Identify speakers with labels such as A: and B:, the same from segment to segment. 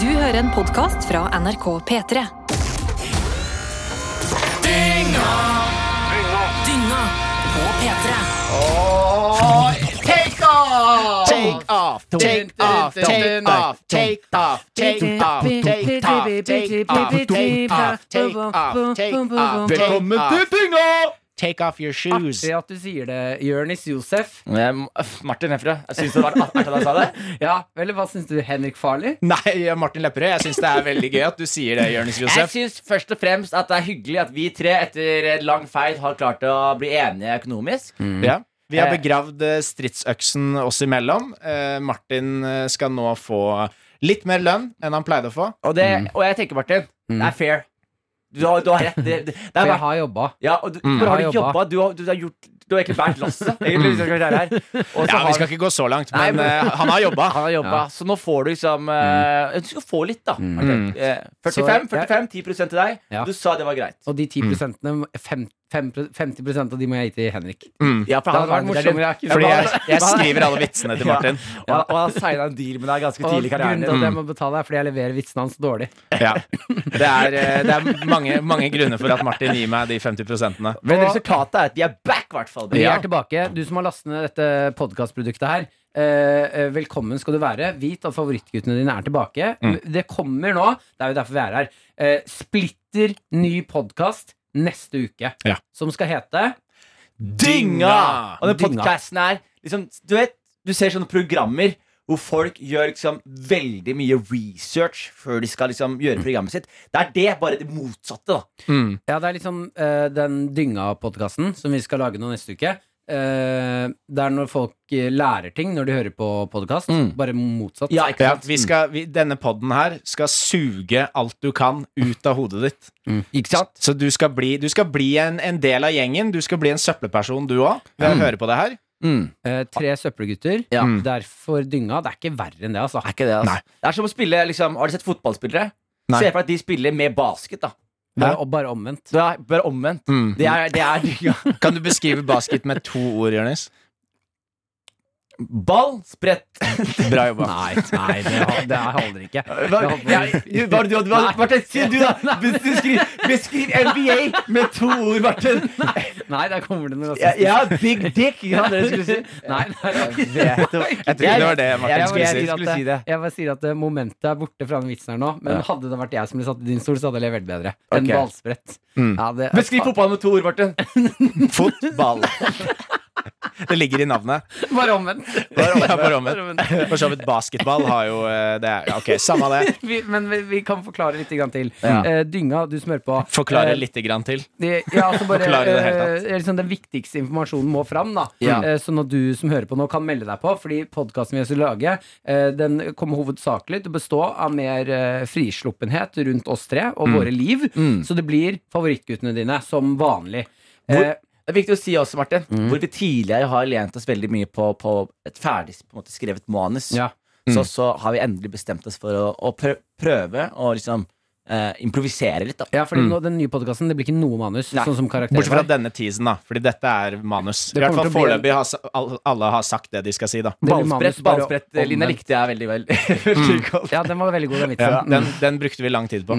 A: Du hører en podkast fra NRK P3. Dynga Dynga på P3.
B: Take off, take off, take off, take off, take off, take off, take off, take off, take off, take off.
C: Velkommen til Dynga!
B: Take off your shoes.
C: Artig at du sier det, Jonis Josef.
D: Martin Lepperød. Jeg syns det var artig at jeg sa det.
C: Ja, vel, Hva syns du, Henrik Farley?
B: Nei, Martin Lepperød, jeg syns det er veldig gøy at du sier det, Jonis
D: Jeg
B: Josef.
D: syns først og fremst at det er hyggelig at vi tre etter en lang feil har klart å bli enige økonomisk.
B: Ja. Vi har begravd eh, stridsøksen oss imellom. Eh, Martin eh, skal nå få litt mer lønn enn han pleide å få.
D: Og, det, og jeg tenker, Martin, det er fair. Du har, du har rett. Det, det, det
C: For
D: er,
C: jeg har jobba.
D: ja, og du,
B: Mm.
D: hvor har du
C: har
D: jobba? Du har, du har gjort Du har egentlig båret lasset. så
B: Ja, Vi skal ikke gå så langt, men
D: nei,
B: eh, han har jobba.
D: Han har jobba,
C: Ja.
D: så nå får du liksom uh, Du skal få litt, da. Martin. Eh, 45, 45, 10 til deg.
C: Ja.
D: Du sa det var greit.
C: Og de 10 prosentene, fem, fem, 50% av de må jeg gi til Henrik.
D: Ja, for
C: Det
D: han
C: hadde vært morsommere. jeg
B: Fordi jeg, jeg skriver alle vitsene til Martin.
D: Ja, og han signa en deal med deg ganske
C: Og
D: tidlig i karrieren.
C: grunnen til at jeg må betale, er fordi jeg leverer vitsene hans dårlig.
B: Ja. Det er, eh, det er mange, mange grunner for at Martin gir meg de 50 prosentene.
D: Men resultatet er at vi er back, i hvert fall.
C: Vi er tilbake. Du som har lastet ned dette podkastproduktet her. eh, eh, velkommen skal du være. Vit at favorittguttene dine er tilbake. Det kommer nå, det er jo derfor vi er her, eh, splitter ny podkast neste uke.
B: Ja.
C: Som skal hete
D: Dynga! Og den podkasten er liksom Du vet, du ser sånne programmer hvor folk gjør liksom veldig mye research før de skal liksom gjøre programmet sitt. Det er det, bare det motsatte, da.
B: Mm.
C: Ja, det er liksom uh, den Dynga-podkasten som vi skal lage nå neste uke. Eh, det er når folk eh, lærer ting når de hører på podkast.
D: Mm.
C: Bare motsatt.
D: Ja, ikke
B: Ja,
D: sant?
B: vi skal, vi, denne podden her skal suge alt du kan ut av hodet ditt.
D: Ikke sant?
B: Så du skal bli, du skal bli en, en del av gjengen. Du skal bli en søppelperson, du òg, ved å høre på det her.
D: Mm.
C: Eh, tre søppelgutter.
D: Ja.
B: Mm.
C: Derfor Dynga. Det er ikke verre enn det, altså.
D: Er ikke det, altså. Det er som å spille liksom, Har du sett fotballspillere?
B: Nei.
D: Se for deg at de spiller med basket, da.
C: Bare, bare omvendt.
D: Er bare omvendt.
B: Mm.
D: Det er, det er.
B: Kan du beskrive basket med to ord, Jonis?
D: Ball, sprett.
B: Bra jobba.
C: Nei, nei det, det holder ikke.
D: Hva,
C: Det ikke.
D: hva, du, Martin, si du, da! Beskriv, beskriv NBA med to ord, Martin.
C: Nei, der kommer det noe rasistisk.
D: ja, big dick. Ja, det skulle si.
C: Nei, nei, nei.
B: Jeg trodde det var det Martin
C: Jeg,
B: skulle si.
D: det.
C: jeg bare sier at eh, momentet er borte fra den vitsen her nå. Men hadde det vært jeg som ble satt i din stol, så hadde jeg levert bedre. En ballsprett.
B: Mm.
C: Ja, det,
D: Beskriv fotball med to ord, Martin.
B: Fotball. Det ligger i navnet.
C: Bare omvendt.
B: Ja, bare omvendt. For så vidt basketball har jo eh, det er, ja, Ok, samme det.
C: Vi, men vi, vi kan forklare litt grann til.
D: Ja.
C: Eh, dynga, du som hører på.
B: Forklare
C: eh,
B: litt grann til.
C: det, ja, altså bare,
B: det
C: eh, liksom Den viktigste informasjonen må fram. da
D: Ja.
C: eh, Sånn at du som hører på nå, kan melde deg på. Fordi podkasten vi skal lage, Den kommer hovedsakelig til å bestå av mer frisluppenhet rundt oss tre og
B: Mm.
C: våre liv.
D: Mm.
C: Så det blir favorittguttene dine, som vanlig.
D: Hvor- Det er viktig å si også, Martin, hvor vi tidligere har lent oss veldig mye på, på et ferdig på en måte, skrevet manus.
C: ja.
D: Så, så har vi endelig bestemt oss for å, å prøve å liksom eh, improvisere litt. da
C: ja, fordi nå, den nye podkasten Det blir ikke noe manus,
D: Nei.
C: sånn som karakterer.
B: Bortsett fra denne teasen, da. Fordi dette er manus.
C: Det
B: I hvert fall
C: bli-
B: foreløpig har alle har sagt det de skal si, da.
C: Det blir
D: Ballsprett,
C: manus bare
D: ballsprett eh, Line likte jeg veldig vel. veldig godt.
C: Ja, den var veldig god, den vitsen.
B: Ja, den, den brukte vi lang tid på.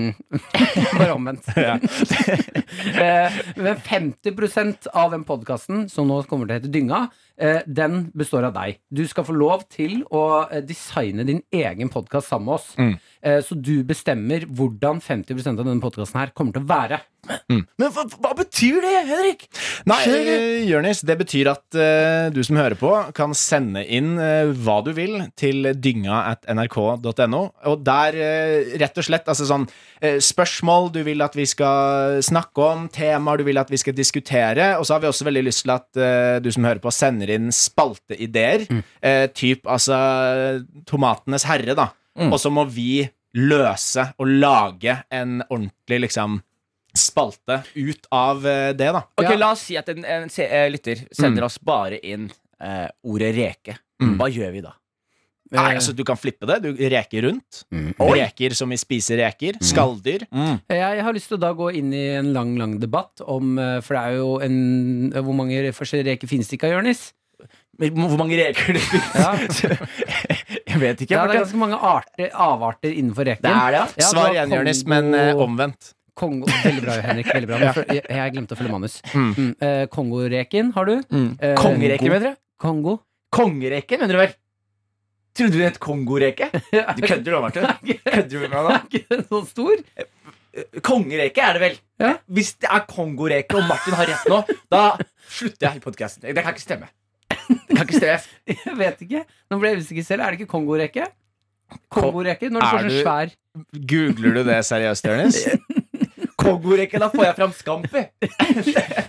C: Bare omvendt.
B: Ja.
C: Eh, Men 50 av den podkasten, som nå kommer til å hete Dynga, den består av deg. Du skal få lov til å eh, designe din egen podkast sammen med oss.
B: Mm.
C: Eh, Så du bestemmer hvordan 50% av denne podkasten her kommer til å være.
D: Men hva, hva betyr det, Henrik?
B: Nei,
D: uh,
B: eh, Jonis, det betyr at uh, du som hører på, kan sende inn uh, hva du vil til dynga.nrk.no. Og der, rett og slett, altså sånn spørsmål du vil at vi skal snakke om, temaer du vil at vi skal diskutere. Og så har vi også veldig lyst til at du som hører på, sender inn spalteideer. Eh, typ altså Tomatenes herre, da. Og så må vi løse og lage en ordentlig, liksom spalte ut av eh, det, da.
D: Ok,
C: Ja.
D: La oss si at en, en en eh, lytter sender oss bare inn eh, ordet reke.
B: Mm.
D: Hva gjør vi da?
B: Nei,
C: Eh,
B: altså Du kan flippe det. Du reker rundt.
C: Mm.
B: Reker som i spiser reker. Skalldyr.
C: Jeg har lyst til å da gå inn i en lang lang debatt om For det er jo en Hvor mange forskjellige reker finnes det ikke av, Jonis?
D: Hvor mange reker det finnes?
C: Ja.
D: Jeg vet ikke.
C: Ja, det er ganske mange arter, avarter innenfor reken.
D: Det er det, ja.
B: Svar igjen, Jonis, men omvendt.
C: Kongo, veldig bra, Henrik. Veldig bra. Men jeg, jeg glemte å følge manus. Mm. eh, Kongoreken har du.
D: Mm.
C: Eh,
D: Kongereke, mener du?
C: Kongo.
D: Kongereke, mener du vel? Trodde du det het kongoreke? Du kødder nå, Martin. Kødder du med meg nå?
C: Er ikke den så stor?
D: Kongereke er det vel?
C: Ja.
D: Hvis det er kongoreke, og Martin har rett nå, da slutter jeg i podkasten. Det kan ikke stemme. Det kan ikke stemme.
C: Jeg vet ikke. Nå ble jeg usikker selv. Er det ikke kongoreke? Kongoreke? Når du
B: Er
C: får sånn svær
B: Googler du det seriøst, Jonis?
D: Kongoreke, da får jeg fram Scampi.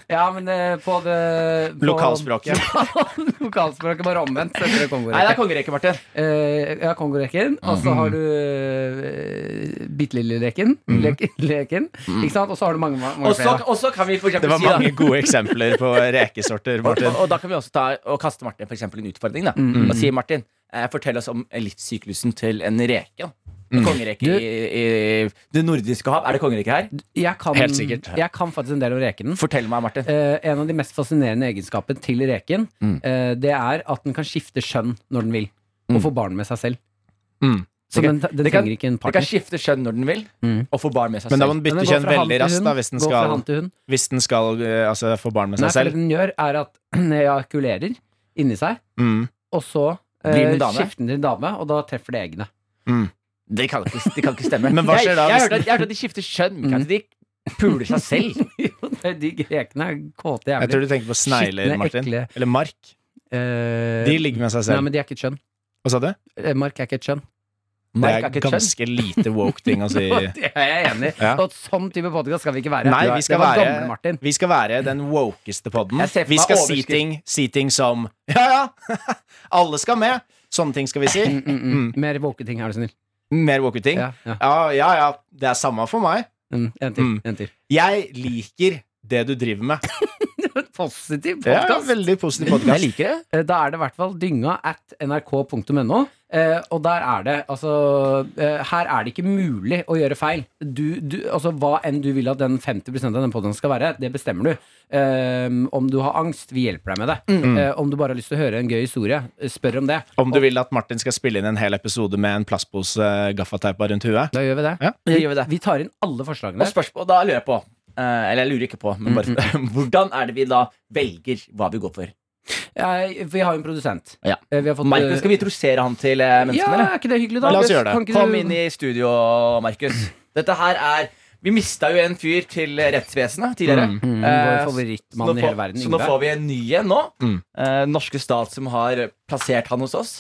C: Ja, men eh, på det på,
B: Lokalspråket.
C: Lokalspråket bare omvendt. så heter det
D: Nei, det er
C: kongoreke.
D: Martin.
C: Eh, ja, kongoreken. Og så har du uh, bitte lille leken. Leken. leken. Ikke sant? Og så har du mange, mange
D: Og
C: flere.
D: og så kan vi for
B: Det var
D: si da
B: mange gode eksempler på rekesorter,
D: og,
B: Martin.
D: og, og da kan vi også ta og kaste Martin for eksempel en utfordring. da
C: Mm.
D: Og si Martin, eh, fortell oss om livssyklusen til en reke. da En kongereke i, i det nordiske hav. Er det kongereke her?
C: Jeg kan,
B: Helt sikkert.
C: Jeg kan faktisk en del om rekenen.
D: Fortell meg, Martin.
C: Eh, en av de mest fascinerende egenskapene til reken,
D: Mm.
C: eh, det er at den kan skifte skjønn når den vil,
D: Mm.
C: og få barn med seg selv.
B: Mm.
C: Så den, den
D: det kan-
C: trenger ikke en
D: Den kan skifte skjønn når den vil,
C: Mm.
D: og få barn med seg selv.
B: Men da må den bytte
C: den
B: kjønn veldig raskt, da, hvis den skal, hvis den skal eh, altså, få barn med
C: Nei,
B: seg
C: for det
B: selv.
C: den gjør, er at den ejakulerer inni seg,
B: Mm.
C: og så eh, skifter den til en dame, og da treffer det eggene.
D: Det kan ikke, det kan ikke stemme.
B: Men hva skjer da
D: Jeg, jeg, hørte at, jeg hørte at de skifter skjønn. men Ikke de puler seg selv.
C: Jo, det de grekene er kåte
B: Jeg tror
C: jævler.
B: du tenker på snegler,
C: Skitne,
B: Martin.
C: ekle.
B: Eller mark.
C: Eh,
B: De ligger med seg
C: Nei,
B: selv.
C: men de er ikke et skjønn.
B: Hva sa du?
C: Eh, Mark er ikke et skjønn.
B: Det
D: Mark
B: er
D: er ikke et skjønn.
B: ganske lite woke ting å si.
C: det er jeg enig i.
B: Ja.
C: Og sånn type podkast skal vi ikke være.
B: Nei, vi skal,
C: det var
B: være,
C: gamle Martin.
B: vi skal være den wokeste podden.
D: Jeg ser for
B: Vi
D: meg
B: skal si
D: overskrift.
B: ting, si ting som Ja, ja! Alle skal med! Sånne ting skal vi si.
C: Mm, mm, mm. Mer woke ting, er du snill.
B: Mer woke ting.
C: Ja, ja.
B: Ja, ja, ja. Det er samme for meg.
C: Mm, en til.
B: Mm.
C: En til.
B: Jeg liker det du driver med.
C: Positiv
B: Det
C: podkast.
B: veldig positiv podkast.
D: liker det.
C: Eh, Da er det i hvert fall dynga at nrk.no. Eh, og der er det altså eh, Her er det ikke mulig å gjøre feil. Du, du, altså Hva enn du vil at den 50 av den podden skal være, det bestemmer du. Eh, om du har angst, vi hjelper deg med det.
B: Mm.
C: Uh, om du bare har lyst til å høre en gøy historie, spør om det.
B: Om du vil at Martin skal spille inn en hel episode med en plastpose gaffateipa rundt huet.
C: Da gjør vi det.
B: Ja.
D: Gjør vi det.
C: Vi tar inn alle forslagene.
D: Og spørsmål, da lurer jeg på Eller jeg lurer ikke på, men bare Hvordan er det vi da velger hva vi går for?
C: Eh, vi har jo en produsent.
D: Ja.
C: Eh, vi har fått,
D: Markus, skal vi introdusere han til menneskene?
C: ja,
D: eller?
C: er ikke det hyggelig, da?
B: La oss gjøre det.
C: Kan ikke
D: Kom
C: du-
D: inn i studio, Markus. Dette her er Vi mista jo en fyr til rettsvesenet tidligere.
B: Mm.
C: Mm,
D: Eh,
C: vår favorittmann i hele verden.
D: Så nå får vi en ny en nå.
B: Mm.
D: Eh, norske stat som har plassert han hos oss.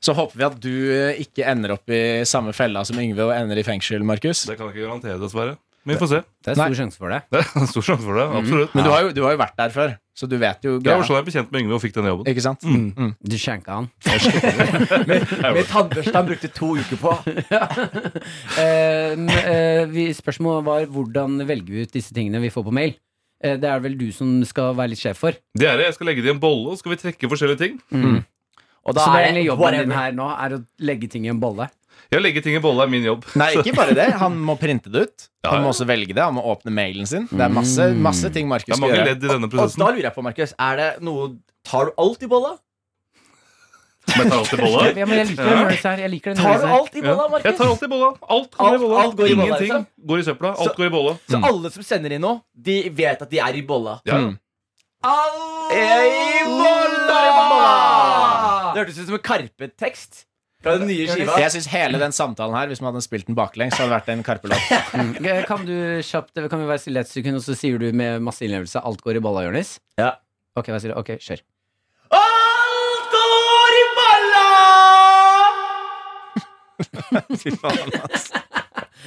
B: Så håper vi at du eh, ikke ender opp i samme fella som Yngve og ender i fengsel, Markus.
E: Det kan jeg ikke garantere, dessverre. Men vi får se.
C: Det er stor sjanse for det.
E: Det er stor sjanse for det. Absolutt.
B: Men du har, jo, du har jo vært der før, så du vet jo
E: greia
B: greia.
E: var sånn jeg ble kjent med Yngve og fikk den jobben.
B: Ikke sant?
E: Mm.
B: Mm.
C: Du skjenka han.
D: Med tannbørste han brukte to uker på.
C: Eh, m- eh, vi, spørsmålet var hvordan velger vi ut disse tingene vi får på mail. Eh, det er vel du som skal være litt sjef for.
E: Det er det. Jeg skal legge det i en bolle, og så skal vi trekke forskjellige ting.
D: Og da
C: Så det er egentlig jobben din
D: whatever.
C: her nå er å legge ting i en bolle.
E: Jeg legger ting i bolle er min jobb.
B: Nei, ikke bare det. Han må printe det ut.
E: Ja,
B: Han
E: ja.
B: må også velge det. Han må åpne mailen sin. Det er masse, masse ting Markus skal gjøre.
E: ledd i denne
D: Og
E: og
D: da lurer jeg på, Markus, er det noe Tar du alt i bolla?
E: Men jeg tar alt i bolla.
C: Ja, jeg liker den her. Jeg liker den
D: Tar du alt i bolla, Markus?
E: Jeg tar alt i bolla. Alt kommer i bolla.
D: alt går i bolla,
E: Ingenting
D: liksom?
E: går i søpla. Alt
D: Så-
E: går i bolla.
D: Så alle som sender inn noe, de vet at de er i bolla.
E: Ja.
B: Mm.
D: Alle er i bolla! Det hørtes ut som en Karpe-tekst fra den nye skiva.
B: Jeg synes hele den samtalen her, hvis man hadde spilt den baklengs, hadde vært en Karpe-låt.
C: Mm. Kan du kjapt Kan vi være stille et sekund, og så sier du med masse innlevelse alt går i balla', Jonis?
D: Ja.
C: Ok, vær stille. Ok, kjør.
D: Alt går i balla!
B: Fy faen, ass.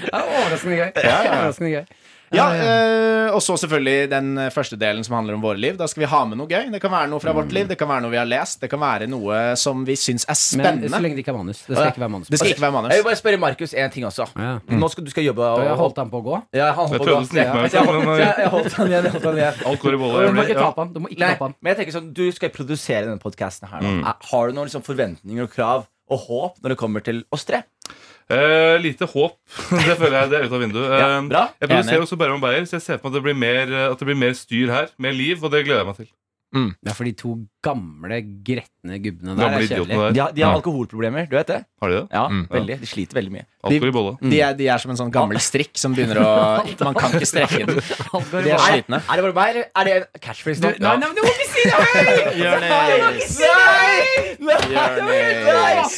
C: Det er overraskende gøy.
B: Ja, ja.
C: Overraskende gøy.
B: Ja, eh, og så selvfølgelig den første delen som handler om våre liv. Da skal vi ha med noe gøy. Det kan være noe fra vårt liv, det kan være noe vi har lest, det kan være noe som vi syns er spennende.
C: Men så lenge det ikke er manus. Det skal ikke være manus.
B: Det skal ikke være manus.
D: Jeg vil bare spørre Markus en ting også.
C: Ja.
D: Nå skal du skal jobbe
C: Og jeg holdt han på å gå.
D: Ja, han holdt
E: Jeg
D: på å gå. jeg jeg- holdt han igjen. holdt han igjen.
E: Alt går i bolla.
C: Du må ikke tape han. Du må ikke tape han.
D: men jeg tenker sånn Du skal produsere denne podcasten her nå.
E: Mm.
D: Har du noen liksom forventninger og krav og håp når det kommer til oss tre?
E: Eh, lite håp. det føler jeg det er ut av vinduet.
D: Ja,
E: Eh, jeg produserer også og Beyer, så jeg ser meg at det blir mer, eh, at det blir mer styr her. Mer liv, og det gleder jeg meg til.
C: Det er for de to gamle, gretne gubbene der.
E: Gamle
C: er kjedelig.
E: idiotene
D: De har, de har
B: Ja.
D: alkoholproblemer, du vet det?
E: Har de det?
D: Ja,
B: Mm.
D: veldig. De sliter veldig mye.
E: Alkohol i bolla.
B: De er, de er som en sånn gammel strikk som begynner å Man kan ikke strekke den.
C: Alt går
B: De er slitne.
D: Er det bare meg, eller er det catchphrase nå?
C: nei, nei, men du må ikke si det! høyt!
B: Jonis!
D: Nei!
B: Jonis!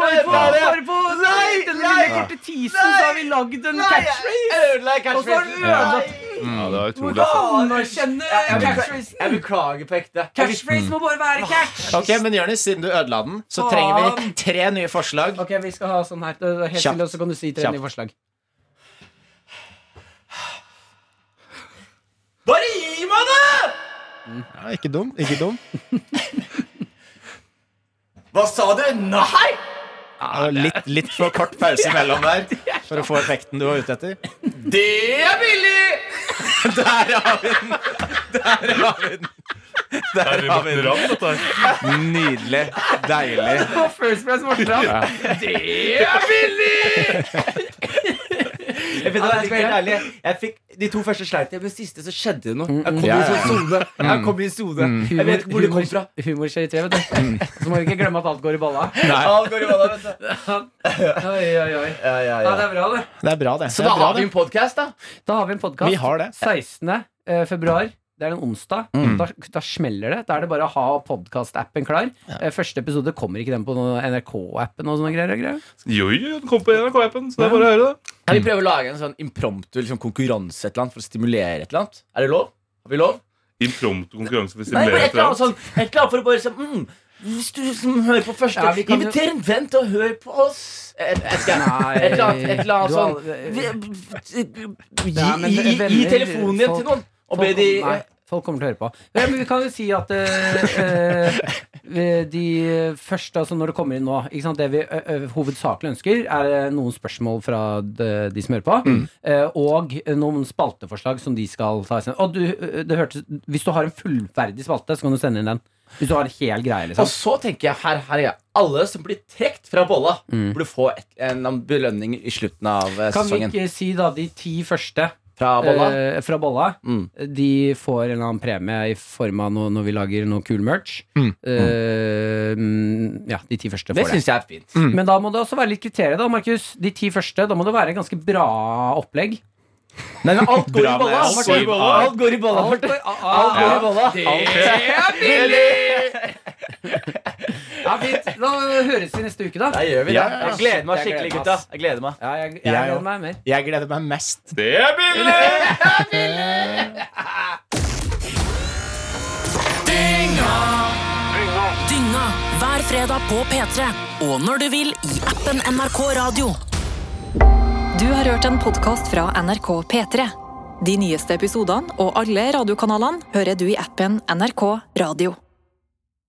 C: Bare på, bare på den lille korte tisen så har vi lagd en catchphrase. Og så har du ødelagt
E: Ja, det var utrolig.
C: Anerkjenne
D: Jeg
C: catchphrasen.
D: beklager på ekte.
C: Catchphrase må bare være catch.
B: Ok, men Jonis, siden du ødela den, så trenger vi tre nye forslag.
C: Ok, vi skal ha sånn her. Det er Helt
B: Kjapt.
C: stille, og så kan du si tre
B: Kjapt.
C: nye forslag.
D: Bare gi meg det!
B: Ja, ikke dum. Ikke dum.
D: Hva sa du? Nei!
B: Ja, litt, litt for kort pause imellom der for å få effekten du var ute etter.
D: Det er billig!
B: Der har vi den! Der har vi den.
E: Det er vi her.
B: Nydelig. Deilig.
C: First Price Morten. Det er billig!
D: Jeg, vet, jeg skal være helt ærlig Jeg fikk De to første sleit jeg, men siste så skjedde det noe. Jeg kom i en sånn sone. Jeg kom i en sone. Jeg vet ikke hvor det kom fra.
C: Humor skjer i tre, vet du. Så må vi ikke glemme at alt går i balla.
D: Alt går i balla, vet du.
C: Oi, oi, oi.
D: Ja, ja,
C: Ja,
D: ja.
C: det er bra, det.
B: Det er bra, det.
D: Så
B: det
D: da
B: bra,
D: har vi
B: det.
D: en podkast, da.
C: Da har vi en podkast.
B: Vi har det.
C: 16. eh, februar. Det er en onsdag.
B: Mm.
C: Da, da smeller det. Da er det bare å ha podkastappen klar. Ja. Første episode kommer ikke den på NRK-appen og sånne greier. greier.
E: Jo, jo, den kommer på NRK-appen, så det er bare å høre det.
D: Kan vi prøve å lage en sånn impromptu liksom, konkurranse et eller annet for å stimulere et eller annet? Er det lov? Har vi lov?
E: Impromptu-konkurranse for å
D: Nei,
E: stimulere
D: et eller annet sånn Et eller annet for å bare sånn mm, Hvis du som hører på første
C: Ja, vi kan jo-
D: Inviter en venn til å høre på oss. Et, et, et, eller annet, et eller annet sånn Gi, gi, gi, gi telefonen din til noen. Og be
C: Folk,
D: de
C: folk kommer til å høre på. Ja, men vi kan jo si at uh, de første, altså når det kommer inn nå sant? Det vi hovedsakelig ønsker, er eh, noen spørsmål fra de, de som hører på.
D: Mm.
C: eh, og noen spalteforslag som de skal ta. Og du, det hørtes, hvis du har en fullferdig spalte, så kan du sende inn den. Hvis du har en hel greie.
D: Og
C: liksom
D: så tenker jeg her, her er jeg. Alle som blir trukket fra bolla,
C: Mm.
D: burde få et, en belønning i slutten av sesongen
C: Kan vi ikke si da de ti første
D: Fra bolla.
C: eh, fra bolla?
D: Mm.
C: De får en eller annen premie i form av noe når vi lager noe kul merch.
B: Mm.
C: Eh, mm, ja, de ti første får det.
D: Det syns jeg er fint.
C: Men da må det også være litt kriterier, da, Markus. De ti første, da må det være en ganske bra opplegg.
D: Nei, men alt går i bolla. Alt går i bolla. Alt går i bolla.
C: Alt går
D: i bolla.
C: Det er billig! Ja, fint. Da høres vi neste uke, da.
D: Da gjør vi det.
B: Ja, ja, ja.
D: Jeg gleder meg skikkelig, gutta. Jeg gleder meg.
C: Ja, jeg, jeg,
B: Jeg
C: gleder meg mer.
B: Jeg gleder meg mest.
E: Det er billig!
A: Dynga hver fredag på P3. Og når du vil i appen NRK Radio. Du har hørt en podkast fra NRK P3. De nyeste episodene og alle radiokanalene hører du i appen NRK Radio.